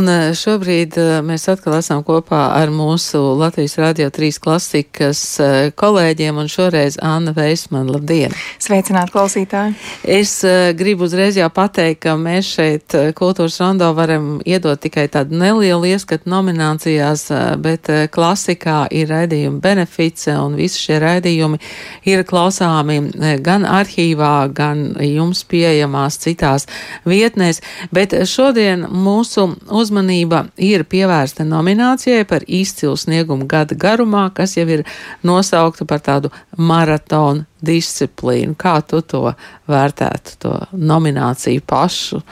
Un eh, šobrīd eh, mēs atkal esam kopā ar mūsu Latvijas Rādio 3 klasikas eh, kolēģiem, un šoreiz Anna Veisman. Labdien! Sveicināt klausītāji! Es gribu uzreiz jau pateikt, ka mēs šeit kultūras rondo varam iedot tikai tādu nelielu ieskatu nominācijās, bet klasikā ir raidījumi benefice, un visi šie raidījumi ir klausāmi gan arhīvā, gan jums pieejamās citās vietnēs. Bet šodien mūsu uzmanība ir pievērsta nominācijai par izcilu sniegumu gada garumā, kas jau ir nosaukta par tādu maratonu disciplīnu. Kā tu to vērtētu, to nomināciju pašu?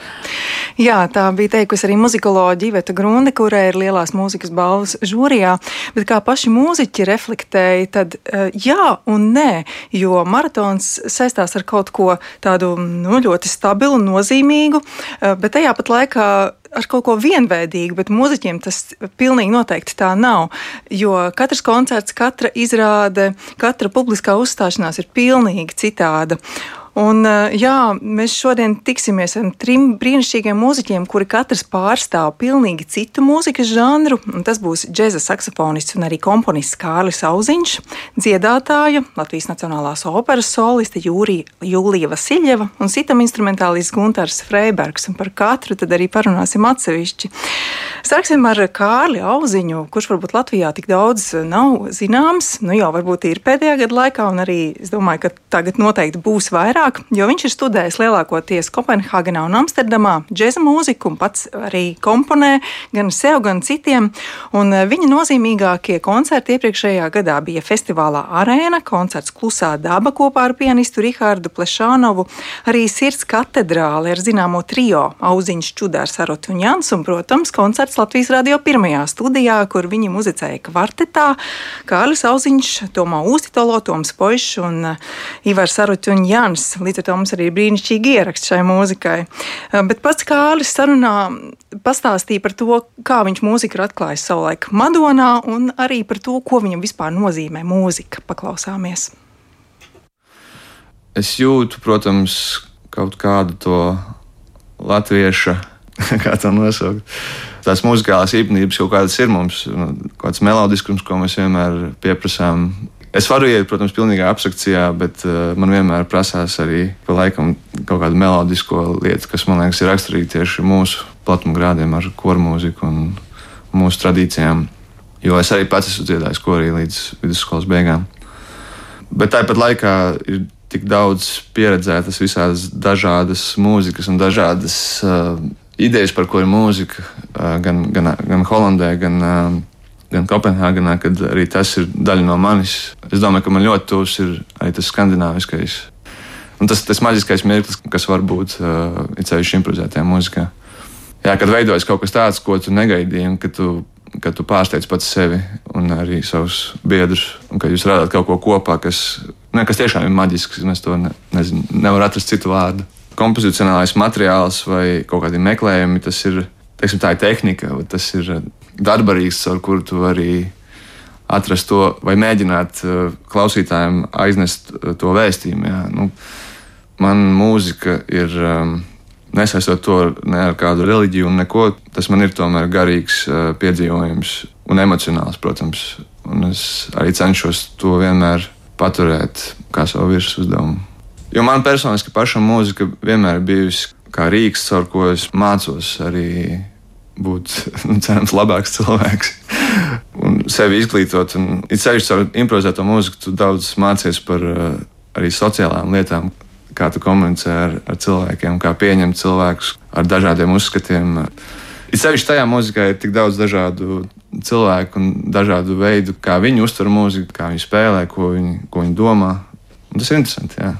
Jā, tā bija teikusi arī muzikoloģija Iveta Grunde, kurai ir lielās mūzikas balvas žūrijā, bet kā paši mūziķi reflektēja, tad eh, jā un nē, jo maratons saistās ar kaut ko tādu nu, ļoti stabilu, nozīmīgu, eh, bet tajā pat laikā ar kaut ko vienveidīgu, bet mūziķiem tas pilnīgi noteikti tā nav. Jo katrs koncerts, katra izrāde, katra publiskā uzstāšanās ir pilnīgi citāda. Un, eh, jā, mēs šodien tiksimies ar trim brīnišķīgiem mūziķiem, kuri katrs pārstāv pilnīgi citu mūzikas žanru. Tas būs džēza saksofonists un arī komponists Kārlis Auziņš, dziedātāja, Latvijas Nacionālās operas soliste Jūrija, Jūlija Vasiljeva un citam instrumentālists Guntars Freibergs. Un par katru tad arī parunāsim atsevišķi. Sāksim ar Kārli Auziņu, kurš varbūt Latvijā tik daudz nav zināms. Nu jau varbūt ir pēdējā gada laikā, un arī es domāju, ka tagad noteikti būs vairāk vairāk, jo viņš ir studējis lielākoties Kopenhāgenā un Amsterdamā. Džēza mūziku un pats arī komponē gan sev, gan citiem. Un eh, viņa nozīmīgākie koncerti iepriekšējā gadā bija festivālā Arēna, koncerts Klusā daba kopā ar pianistu Rihārdu Plešānovu, arī Sirds katedrāle ar zināmo trio Auziņš Čudārs Arot un protams, koncerts Latvijas radio pirmajā studijā, kur viņi muzicēja kvartetā. Kārlis Auziņš, Tomā Ūstitolo, Toms Poišs un eh, Ivars Arot Jans. Līdz ar to mums arī brīnišķīgi ieraksts šai mūzikai. Eh, bet pats Kārlis sarunā pastāstīja par to, kā viņš mūziku ir atklājis savulaik Madonā un arī par to, ko viņam vispār nozīmē mūzika. Paklausāmies! Es jūtu, protams, kaut kādu to latviešu, kā to nosaukt. Tās muzikālās īpatnības kaut kādas ir mums, nu, kāds melodiskums, ko mēs vienmēr pieprasām Es varu iet, protams, pilnīgā abstrakcijā, bet uh, man vienmēr prasās arī pa laikam kaut kādu melodisko lietu, kas man liekas ir raksturīga tieši mūsu platumgrādiem ar koru mūziku un mūsu tradīcijām. Jo es arī pats esmu dziedājis korī līdz vidusskolas beigām. Bet tāpat laikā ir tik daudz pieredzētas visādas dažādas mūzikas un dažādas uh, idejas, par ko ir mūzika uh, gan, gan, gan Holandē, gan uh, gan Kopenhāgenā, kad arī tas ir daļa no manis. Es domāju, ka man ļoti tuvs ir arī tas skandināviskais. Un tas, tas maģiskais mirklis, kas var būt uh, ceļš improvizētajā mūzikā. Jā, kad veidojas kaut kas tāds, ko tu negaidīji, un kad tu, kad tu pārsteidz pats sevi un arī savus biedrus, un kad jūs radāt kaut ko kopā, kas, ne, kas tiešām ir maģisks, un es to ne, nezinu, nevaru atrast citu vārdu. Kompozicionālais materiāls vai kaut kādi meklējumi, tas ir, teiksim, tā ir tehnika, tas ir darbarīgs, ar kuru tu vari atrast to vai mēģināt uh, klausītājiem aiznest uh, to vēstījumu. Jā. Nu, man mūzika ir. Um, Nesaistot to ne ar kādu reliģiju, neko, tas man ir tomēr garīgs uh, piedzīvojums un emocionāls, protams. Un es arī cenšos to vienmēr paturēt kā savu virsuzdevumu. Jo man personiski pašam mūzika vienmēr bijusi kā rīks, caur ko es mācos arī būt nu, cerams, labāks cilvēks un sevi izglītot. Un, it sevišķi ar improvizēto mūziku, tu daudz mācies par uh, arī sociālām lietām, kā tu komunicē ar, ar cilvēkiem, kā pieņemt cilvēkus ar dažādiem uzskatiem. It sevišķi tajā mūzikā ir tik daudz dažādu cilvēku un dažādu veidu, kā viņi uztver mūziku, kā viņi spēlē, ko viņi, ko viņi domā. Un tas ir interesanti. Jā.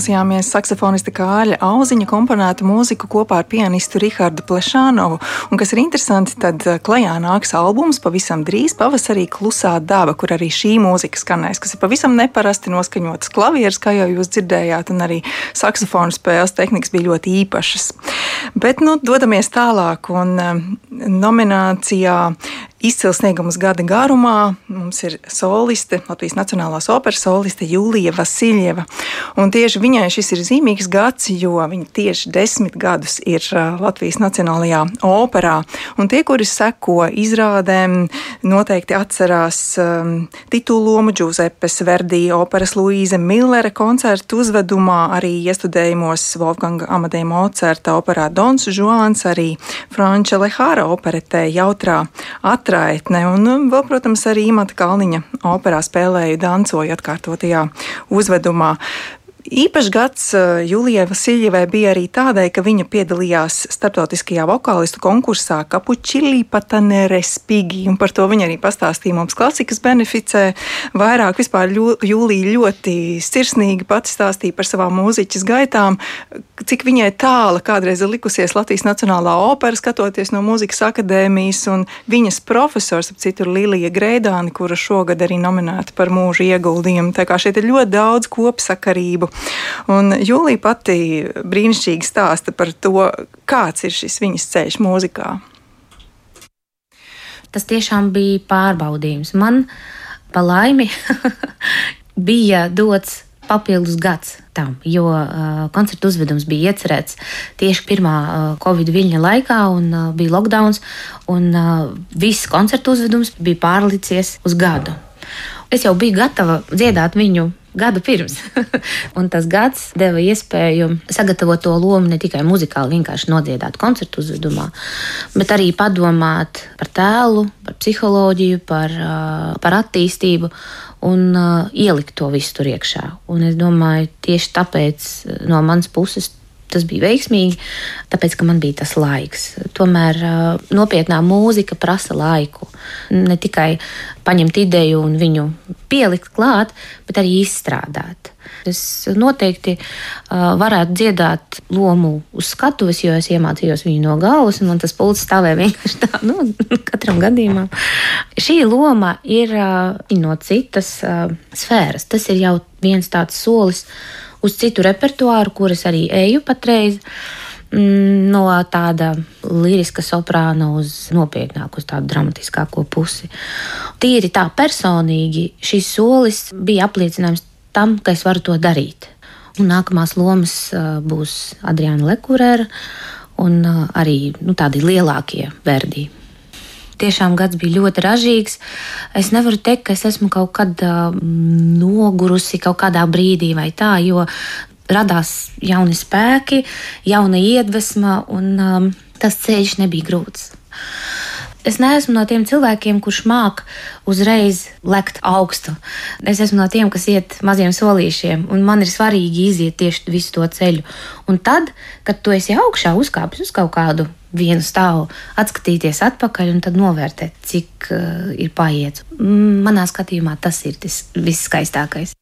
Noklausījāmies saksofonista Kāļa Auziņa komponētu mūziku kopā ar pianistu Rihardu Plešānovu. Un, kas ir interesanti, tad eh, klajā nāks albums pavisam drīz pavasarī Klusā daba, kur arī šī mūzika skanēs, kas ir pavisam neparasti noskaņotas klavieres, kā jau jūs dzirdējāt, un arī saksofonu spēles tehnikas bija ļoti īpašas. Bet, nu, dodamies tālāk, un um, nominācijā Izcils sniegums gada garumā mums ir soliste, Latvijas Nacionālās operas soliste Jūlija Vasiljeva. Un tieši viņai šis ir zīmīgs gads, jo viņa tieši desmit gadus ir Latvijas Nacionālajā operā. Un tie, kuri seko izrādēm, noteikti atcerās um, titulumu Džuzepes Verdī operas Luīze Millere koncertu uzvedumā, arī iestudējumos Wolfganga Amadei Mocerta operā Dons Žuāns, arī Franča Lehāra operetē jautrā atrada atraitne. Un, nu, vēl, protams, arī Imants Kalniņa operā spēlēja dancoju atkārtotajā uzvedumā. Īpašs gads eh, Julijai Vasiljevai bija arī tādai, ka viņa piedalījās starptautiskajā vokālistu konkursā Kapučili Patanere Spigi, un par to viņa arī pastāstīja mums klasikas beneficē. Vairāk vispār Jūlija ļoti sirsnīgi pati stāstīja par savām mūziķas gaitām, cik viņai tāla kādreiz ir likusies Latvijas Nacionālā opera, skatoties no mūzikas akadēmijas, un viņas profesors, ap citu, ir Līlija Greidāni, kura šogad arī nominēta par mūža ieguldījumu. Tā kā šeit ir ļoti daudz kopsakarību. Un Jūlija pati brīnišķīgi stāsta par to, kāds ir šis viņas ceļš mūzikā. Tas tiešām bija pārbaudījums. Man pa laimi bija dots papildus gads tam, jo uh, koncertu uzvedums bija iecerēts tieši pirmā uh, Covid viļņa laikā, un uh, bija lockdown, un uh, viss koncertu uzvedums bija pārlicies uz gadu. Es jau biju gatava dziedāt viņu gadu pirms. un tas gads deva iespēju sagatavot to lomu ne tikai muzikāli, vienkārši nodziedāt koncertu uzvedumā, bet arī padomāt par tēlu, par psiholoģiju, par, par attīstību un ielikt to visu tur iekšā. Un es domāju, tieši tāpēc no manas puses tas bija veiksmīgi, tāpēc, ka man bija tas laiks. Tomēr nopietnā mūzika prasa laiku. Ne tikai paņemt ideju un viņu pielikt klāt, bet arī izstrādāt. Es noteikti varētu dziedāt lomu uz skatuves, jo es iemācījos viņu no galvas, un man tas pults stāvēja vienkārši tā, nu, katram gadījumam. Šī loma ir no citas sfēras. Tas ir jau viens tāds solis uz citu repertuāru, kuras arī eju patreiz. Mm, no tāda liriska soprāna uz nopietnāku, uz tādu dramatiskāko pusi. Tīri tā personīgi šis solis bija apliecinājums tam, ka es varu to darīt. Un nākamās lomas būs Adriana Lekurēra un arī nu, tādi lielākie verdīgi tiešām gads bija ļoti ražīgs. Es nevaru teikt, ka es esmu kaut kad nogurusi kaut kādā brīdī vai tā, jo radās jauni spēki, jauna iedvesma, un um, tas ceļš nebija grūts. Es neesmu no tiem cilvēkiem, kurš māk uzreiz lekt augstu. Es esmu no tiem, kas iet maziem solīšiem, un man ir svarīgi iziet tieši visu to ceļu. Un tad, kad tu esi augšā, uzkāpis uz kaut kādu vienu stāvu, atskatīties atpakaļ un tad novērtēt, cik uh, ir paiets. Manā skatījumā tas ir tas viskaistākais.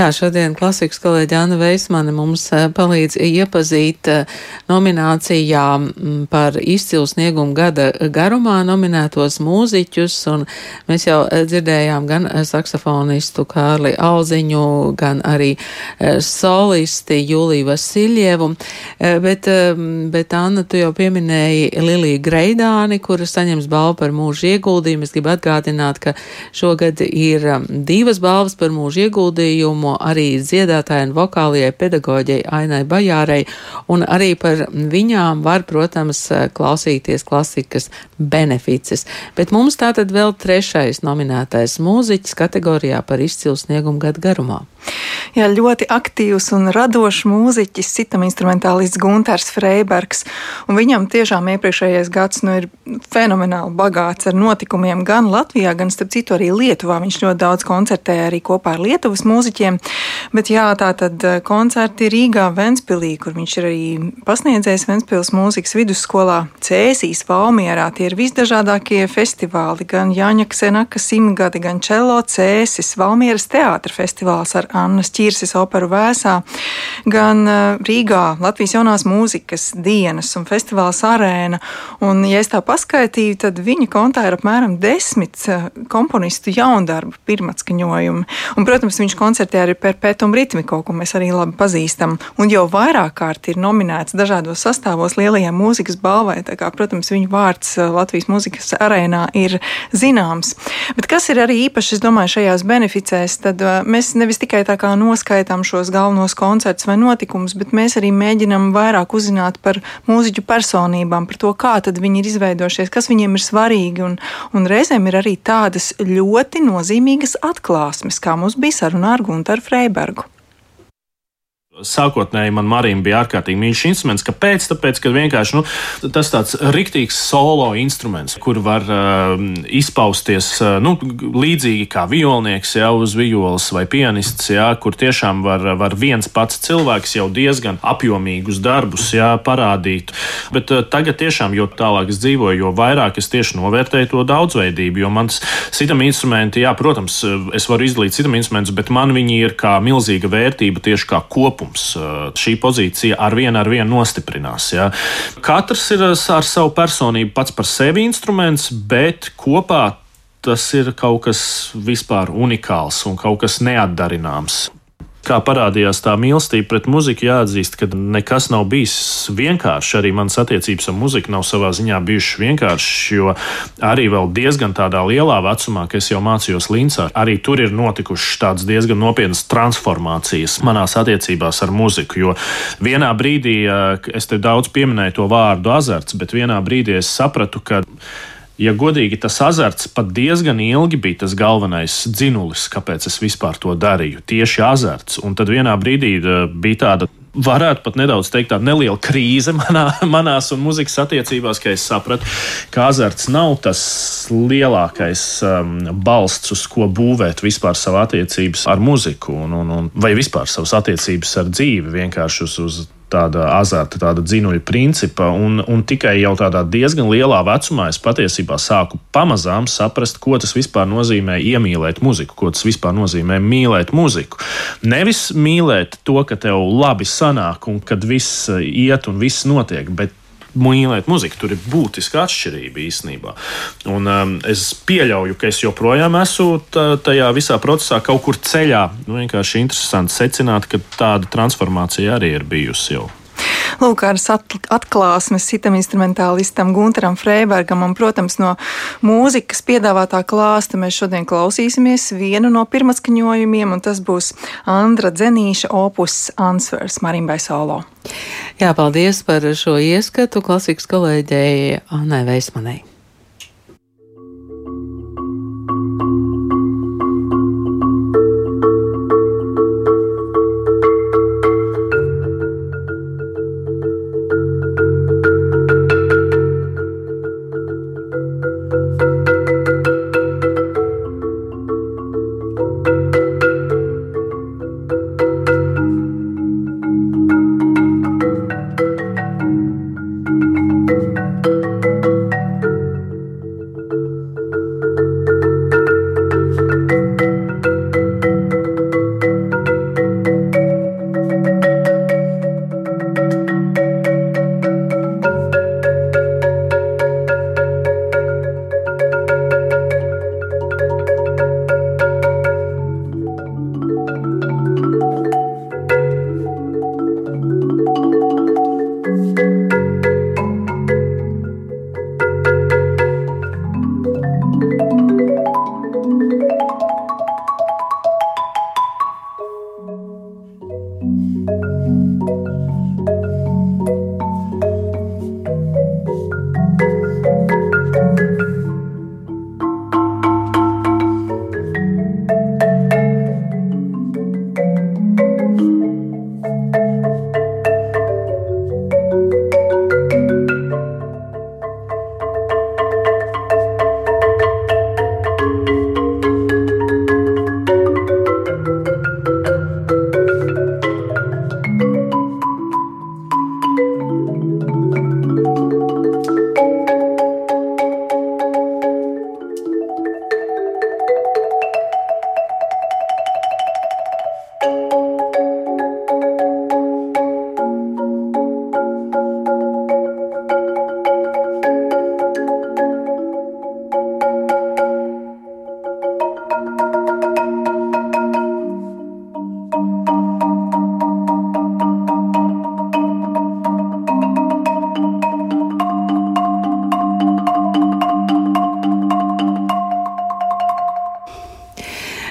Jā, šodien klasikas kolēģi Anna Veismane mums eh, palīdz iepazīt eh, nominācijā mm, par izcilu sniegumu gada garumā nominētos mūziķus, un mēs jau eh, dzirdējām gan saksofonistu Kārli Alziņu, gan arī solisti Juliju Vasiljevu, bet, bet Anna, tu jau pieminēji Liliju Greidāni, kura saņems balvu par mūžu ieguldījumu. Es gribu atgādināt, ka šogad ir divas balvas par mūžu ieguldījumu lūgumu arī dziedātājai un vokālajai pedagoģei Ainai Bajārai, un arī par viņām var, protams, klausīties klasikas benefices. Bet mums tātad vēl trešais nominētais mūziķis kategorijā par izcilu sniegumu gadu garumā. Jā, ļoti aktīvs un radošs mūziķis, citam instrumentālists Gunters Freibergs. Viņam tiešām iepriekšējais gads nu, ir fenomenāli bagāts ar notikumiem gan Latvijā, gan, starp citu, arī Lietuvā. Viņš ļoti daudz koncertēja arī kopā ar Lietuvas mūziķiem. Bet jā, tā tad eh, koncerti Rīgā, Ventspilī, kur viņš ir arī pasniedzējis Ventspils mūzikas vidusskolā, Cēsīs, Valmierā. Tie ir visdažādākie festivāli, gan Jāņa Ksenaka simtgadi, gan Čelo Cēsis, Valmieras teātra festivāls ar Annas Čirsis operu vēsā, gan eh, Rīgā Latvijas jaunās mūzikas dienas un festivāls arēna. Un, ja es tā paskaitīju, tad viņa kontā ir apmēram desmit eh, komponistu jaundarbu pirmatskaņojumi. Un, protams, viņš koncertē arī Perpetuum ritmiko, ko mēs arī labi pazīstam. Un jau vairāk kārt ir nominēts dažādos sastāvos lielajā mūzikas balvai. Tā kā, protams, viņa vārds eh, Latvijas mūzikas arēnā ir zināms. Bet kas ir arī īpaši, es domāju, šajās beneficēs, tad mēs nevis tikai tikai tā kā noskaitām šos galvenos koncertus vai notikumus, bet mēs arī mēģinām vairāk uzzināt par mūziķu personībām, par to, kā viņi ir izveidojušies, kas viņiem ir svarīgi. Un, un reizēm ir arī tādas ļoti nozīmīgas atklāsmes, kā mums bija saruna ar Gunteru Freibergu. Sākotnēji man Marija bija ārkārtīgi mīļš instruments. Kāpēc? Tāpēc, ka vienkārši nu, tas tāds riktīgs solo instruments, kur var uh, izpausties uh, nu, līdzīgi kā violnieks, jau uz violas vai pianists, jā, kur tiešām var, var viens pats cilvēks jau diezgan apjomīgus darbus jā, parādīt. Bet uh, tagad tiešām, jo tālāk es dzīvoju, jo vairāk es tieši novērtēju to daudzveidību, jo mans citam instrumenti, jā, protams, es varu izdalīt citam instrumentus, bet man viņi ir kā milzīga vērtība tieši kā kopums mums. Šī pozīcija ar vienu ar vienu nostiprinās. Ja. Katrs ir ar savu personību pats par sevi instruments, bet kopā tas ir kaut kas vispār unikāls un kaut kas neatdarināms kā parādījās tā mīlestība pret muziku, jāatzīst, ka nekas nav bijis vienkārši. Arī manas attiecības ar muziku nav savā ziņā bijušas vienkāršas, jo arī vēl diezgan tādā lielā vecumā, kad es jau mācījos Lincā, arī tur ir notikušas tādas diezgan nopietnas transformācijas manās attiecībās ar muziku. Jo vienā brīdī, es te daudz pieminēju to vārdu azarts, bet vienā brīdī es sapratu, ka ja godīgi, tas azarts pat diezgan ilgi bija tas galvenais dzinulis, kāpēc es vispār to darīju. Tieši azarts. Un tad vienā brīdī eh, bija tāda. Varētu pat nedaudz teikt, tāda neliela krīze manā, manās un muzikas attiecībās, ka es sapratu, ka azarts nav tas lielākais um, balsts, uz ko būvēt vispār savu attiecības ar muziku, un, un, un, vai vispār savas attiecības ar dzīvi, vienkārši uz, uz tāda azarta, tāda dzinuļa principa. Un, un tikai jau tādā diezgan lielā vecumā es patiesībā sāku pamazām saprast, ko tas vispār nozīmē iemīlēt muziku, ko tas vispār nozīmē mīlēt muziku. Nevis mīlēt to, ka tev labi sanāk un kad viss iet un viss notiek, bet mīlēt muziku. Tur ir būtiska atšķirība īstenībā. Un, um, es pieļauju, ka es joprojām esmu tajā visā procesā kaut kur ceļā. Nu, vienkārši interesanti secināt, ka tāda transformācija arī ir bijusi jau. Lūk, ar atklāsmes citam instrumentālistam Gunteram Freibergam un, protams, no mūzikas piedāvātā klāsta mēs šodien klausīsimies vienu no pirmatskaņojumiem, un tas būs Andra Dzenīša opus Answers Marimbai Solo. Jā, paldies par šo ieskatu klasikas kolēģei Annai Veismanai.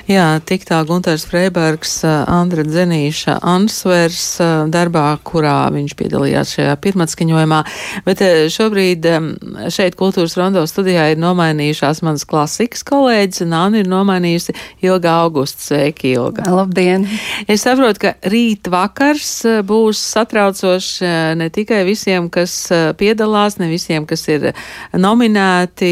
Jā, tik tā Gunters Freibergs, Andra Dzenīša ansvers darbā, kurā viņš piedalījās šajā pirmatskaņojumā. Bet šobrīd šeit kultūras rondo studijā ir nomainījušās manas klasikas kolēģis, un Anna ir nomainījusi Ilga Augusta. Sveiki, Ilga! Labdien! Es saprotu, ka rīt vakars būs satraucošs ne tikai visiem, kas piedalās, ne visiem, kas ir nominēti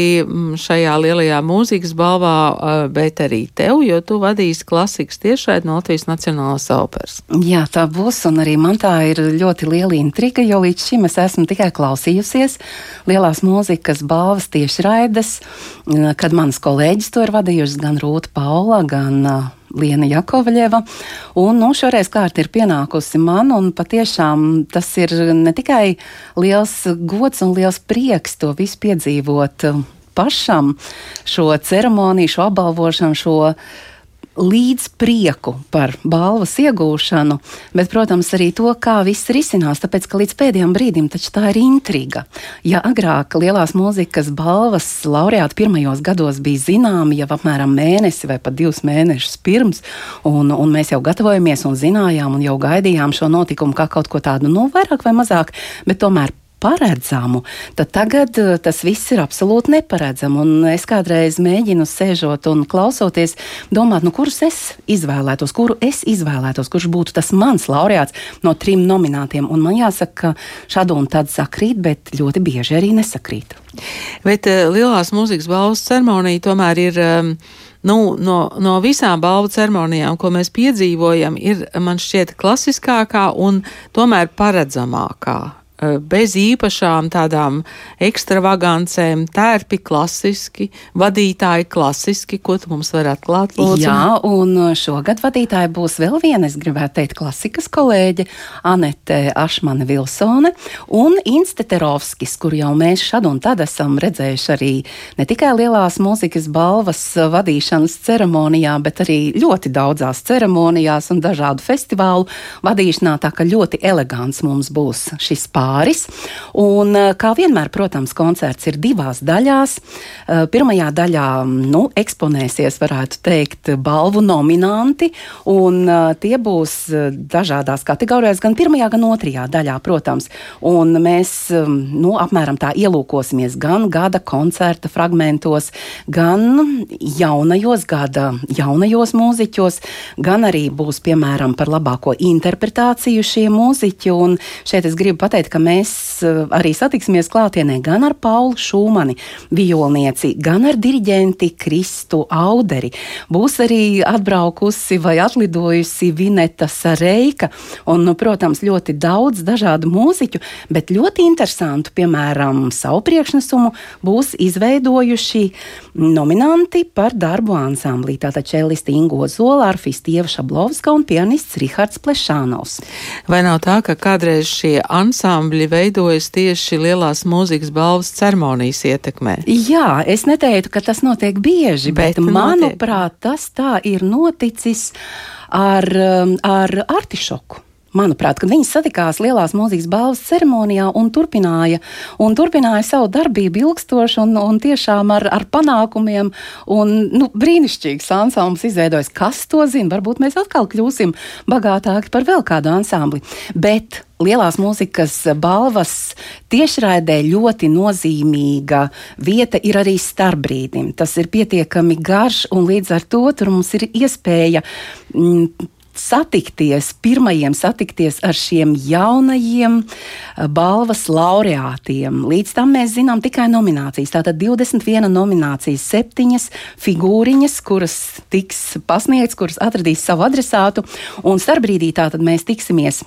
šajā lielajā mūzikas balvā, bet arī tev, jo tu vadīsi klasikas tiešraidi no Latvijas Nacionālās operas. Jā, tā būs, un arī man tā ir ļoti liela intriga, jo līdz šim es esmu tikai klausījusies lielās mūzikas balvas tiešraides, kad manas kolēģis to ir vadījušas gan Rūta Paula, gan Liena Jakovļeva. Un nu, šoreiz kārta ir pienākusi man, un patiešām tas ir ne tikai liels gods un liels prieks to visu piedzīvot pašam, šo ceremoniju, šo apbalvošanu, šo līdz prieku par balvas iegūšanu, bet, protams, arī to, kā viss risinās, tāpēc, ka līdz pēdējiem brīdim taču tā ir intriga. Ja agrāk lielās mūzikas balvas laureāti pirmajos gados bija zināmi jau apmēram mēnesi vai pat divus mēnešus pirms, un, un mēs jau gatavojamies un zinājām un jau gaidījām šo notikumu kā kaut ko tādu, nu, vairāk vai mazāk, bet tomēr paredzamu, tad tagad eh, tas viss ir absolūti neparedzami. Un es kādreiz mēģinu sēžot un klausoties, domāt, nu, kurus es izvēlētos, kuru es izvēlētos, kurš būtu tas mans laureāts no trim nominātiem. Un man jāsaka, ka šādu un tādu sakrīt, bet ļoti bieži arī nesakrīt. Bet uh, lielās mūzikas balvas ceremonija tomēr ir. Um, nu, no, no visām balvu ceremonijām, ko mēs piedzīvojam, ir man šķiet klasiskākā un tomēr paredzamākā. Eh, bez īpašām tādām ekstravagancēm, tērpi klasiski, vadītāji klasiski, ko tu mums var atklāt? Lūdzu? Jā, un šogad vadītāji būs vēl viena, es gribētu teikt, klasikas kolēģe Anete Ašmane Vilsone un Insteterovskis, kur jau mēs šad un tad esam redzējuši arī ne tikai lielās mūzikas balvas vadīšanas ceremonijā, bet arī ļoti daudzās ceremonijās un dažādu festivālu vadīšanā, tā ka ļoti elegants mums būs šis pārējais pāris. Un, eh, kā vienmēr, protams, koncerts ir divās daļās. Eh, pirmajā daļā nu, eksponēsies, varētu teikt, balvu nominanti, un eh, tie būs dažādās kategorijās, gan pirmajā, gan otrajā daļā, protams. Un mēs nu, apmēram tā ielūkosimies gan gada koncerta fragmentos, gan jaunajos gada jaunajos mūziķos, gan arī būs, piemēram, par labāko interpretāciju šie mūziķi. Un šeit es gribu pateikt, ka ka mēs eh, arī satiksimies klātienē gan ar Paulu Šūmani, violnieci, gan ar diriģenti Kristu Auderi. Būs arī atbraukusi vai atlidojusi Vineta Sareika un, nu, protams, ļoti daudz dažādu mūziķu, bet ļoti interesantu, piemēram, savu priekšnesumu būs izveidojuši nominanti par darbu ansamblī. Tātad čelisti Ingo Zola, arfisti Ieva Šablovska un pianists Rihards Plešānovs. Vai nav tā, ka kādreiz šie ansambļi ansambļi veidojas tieši lielās mūzikas balvas ceremonijas ietekmē. Jā, es neteiktu, ka tas notiek bieži, bet, bet manuprāt, tas tā ir noticis ar, um, ar artišoku. Manuprāt, kad viņi satikās Lielās mūzikas balvas ceremonijā un turpināja, un turpināja savu darbību ilgstoši un, un tiešām ar, ar panākumiem. Un, nu, brīnišķīgs ansamblis izveidojas. Kas to zina? Varbūt mēs atkal kļūsim bagātāki par vēl kādu ansambli. Bet Lielās mūzikas balvas tiešraidē ļoti nozīmīga vieta ir arī starpbrīdim. Tas ir pietiekami garš, un līdz ar to mums ir iespēja mm, satikties, pirmajiem satikties ar šiem jaunajiem eh, balvas laureātiem. Līdz tam mēs zinām tikai nominācijas. Tātad 21 nominācijas, 7 figūriņas, kuras tiks pasniegts, kuras atradīs savu adresātu, un starpbrīdī tātad mēs tiksimies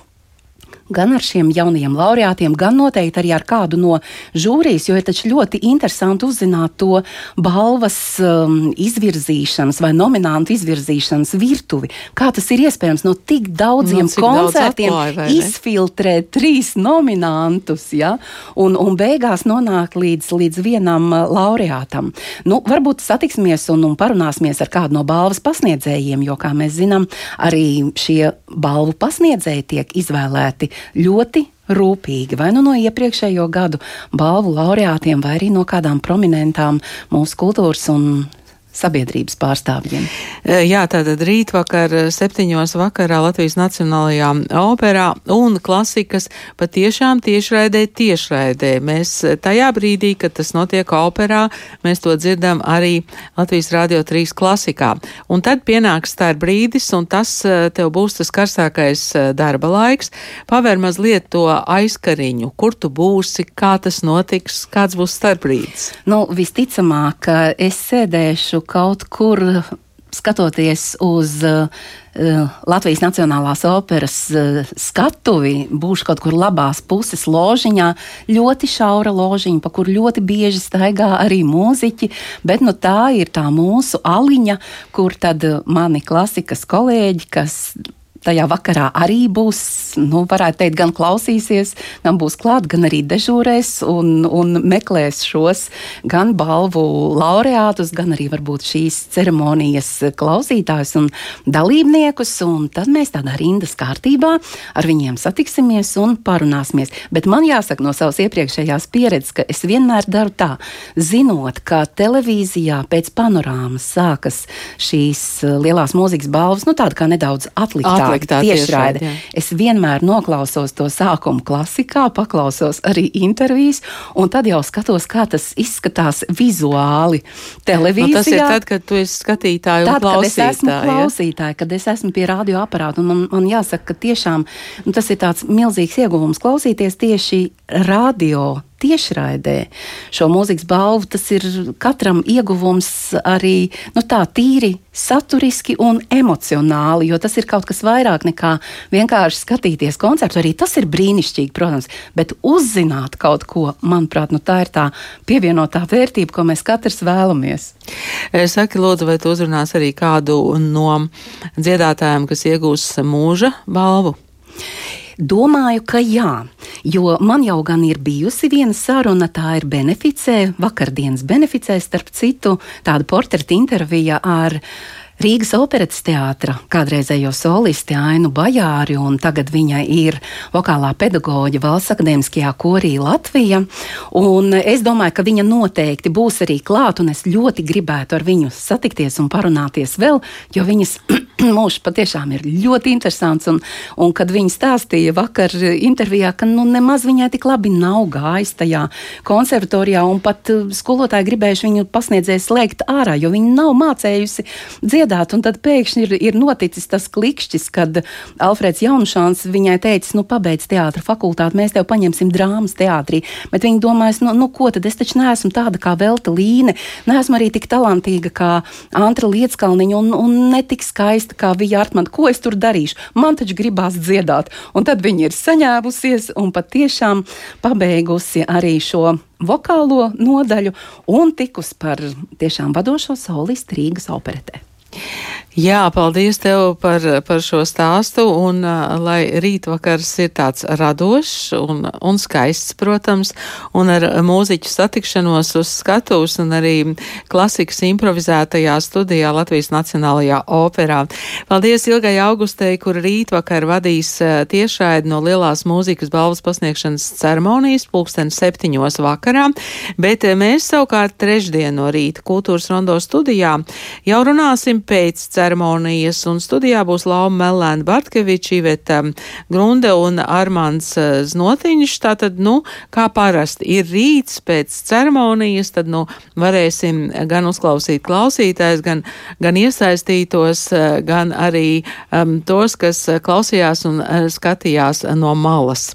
gan ar šiem jaunajiem laureātiem, gan noteikti arī ar kādu no žūrijas, jo ir taču ļoti interesanti uzzināt to balvas um, izvirzīšanas vai nominantu izvirzīšanas virtuvi. Kā tas ir iespējams no tik daudziem no, koncertiem daudz atklāja, izfiltrēt trīs nominantus, ja? un, un beigās nonākt līdz, līdz vienam uh, laureātam. Nu, varbūt satiksimies un, un parunāsimies ar kādu no balvas pasniedzējiem, jo, kā mēs zinām, arī šie balvu pasniedzēji tiek izvēlēti ļoti rūpīgi, vai nu no iepriekšējo gadu balvu laureātiem, vai arī no kādām prominentām mūsu kultūras un sabiedrības pārstāvjiem. E, jā, tātad rītvakar e, septiņos vakarā Latvijas Nacionālajā operā un klasikas patiešām tiešraidē tiešraidē. Mēs e, tajā brīdī, kad tas notiek operā, mēs to dzirdam arī Latvijas Rādio 3 klasikā. Un tad pienāks tā brīdis, un tas tev būs tas karstākais darba laiks. Paver mazliet to aizkariņu, kur tu būsi, kā tas notiks, kāds būs starpbrīdis. Nu, visticamāk, es sēdēšu kaut kur skatoties uz uh, Latvijas Nacionālās operas uh, skatuvi, būšu kaut kur labās puses ložiņā, ļoti šaura ložiņa, pa kur ļoti bieži staigā arī mūziķi, bet nu, tā ir tā mūsu aliņa, kur tad mani klasikas kolēģi, kas tajā vakarā arī būs, nu, varētu teikt, gan klausīsies, gan būs klāt, gan arī dežūrēs un, un meklēs šos gan balvu laureātus, gan arī varbūt šīs ceremonijas klausītājus un dalībniekus. Un tad mēs tādā rindas kārtībā ar viņiem satiksimies un parunāsimies. Bet man jāsaka no savas iepriekšējās pieredzes, ka es vienmēr daru tā, zinot, ka televīzijā pēc panorāmas sākas šīs lielās mūzikas balvas, nu tāda kā nedaudz atliktā atliktā tiešraide. tiešraide es vienmēr noklausos to sākumu klasikā, paklausos arī intervijas, un tad jau skatos, kā tas izskatās vizuāli televīzijā. Nu, tas ir tad, kad tu esi skatītāji tad, un klausītāji. Kad es esmu klausītāji, kad es esmu pie radioaparāta, un man, man jāsaka, ka tiešām nu, tas ir tāds milzīgs ieguvums klausīties tieši radio tiešraidē šo mūzikas balvu, tas ir katram ieguvums arī nu, tā tīri saturiski un emocionāli, jo tas ir kaut kas vairāk nekā vienkārši skatīties koncertu. Arī tas ir brīnišķīgi, protams, bet uzzināt kaut ko, manuprāt, nu, tā ir tā pievienotā vērtība, ko mēs katrs vēlamies. E, saki, Lūdzu, vai tu uzrunās arī kādu no dziedātājiem, kas iegūs mūža balvu? Domāju, ka jā, jo man jau gan ir bijusi viena saruna, tā ir beneficē, vakardienas beneficē, starp citu, tāda portreta intervija ar Rīgas operetes teātra kādreizējo solisti Ainu Bajāri, un tagad viņa ir vokālā pedagoģa Valsts akadēmiskajā korī Latvija. Un es domāju, ka viņa noteikti būs arī klāt, un es ļoti gribētu ar viņu satikties un parunāties vēl, jo viņas mūžs patiešām ir ļoti interesants. Un, un kad viņa stāstīja vakar intervijā, ka nu, nemaz viņai tik labi nav gājis tajā konservatorijā, un pat skolotāji gribējuši viņu pasniedzēju slēgt ārā, jo viņa nav mācējusi dziedāt, un tad pēkšņi ir, ir noticis tas klikšķis, kad Alfrēds Jaunšāns viņai teica, nu, pabeidz teātra fakultāti, mēs tev paņemsim drāmas teātrī. Bet viņa domājas, nu, nu, ko tad es taču neesmu tāda kā Velta Līne, neesmu arī tik talantīga kā Antra Lietskalniņa un, un netik skaista kā Vija Artman. Ko es tur darīšu? Man taču gribās dziedāt. Un tad viņa ir saņēmusies un patiešām pabeigusi arī šo vokālo nodaļu un tikus par tiešām vadošo solistu Rīgas operetē. Jā, paldies tev par, par šo stāstu, un lai rītvakars ir tāds radošs un, un skaists, protams, un ar mūziķu satikšanos uz skatuves un arī klasikas improvizētajā studijā Latvijas Nacionālajā operā. Paldies Ilgai Augustei, kur rītvakar vadīs tiešraidi no Lielās mūzikas balvas pasniegšanas ceremonijas pulksten septiņos vakarā, bet mēs savukārt trešdien no rīta kultūras rondo studijā jau runāsim pēc ceremonijas, un studijā būs Lauma Melēna Bartkeviča, Iveta Grunde un Armāns eh, Znotiņš. Tātad, nu, kā parasti ir rīts pēc ceremonijas, tad, nu, varēsim gan uzklausīt klausītājs, gan, gan iesaistītos, eh, gan arī um, tos, kas klausījās un skatījās no malas.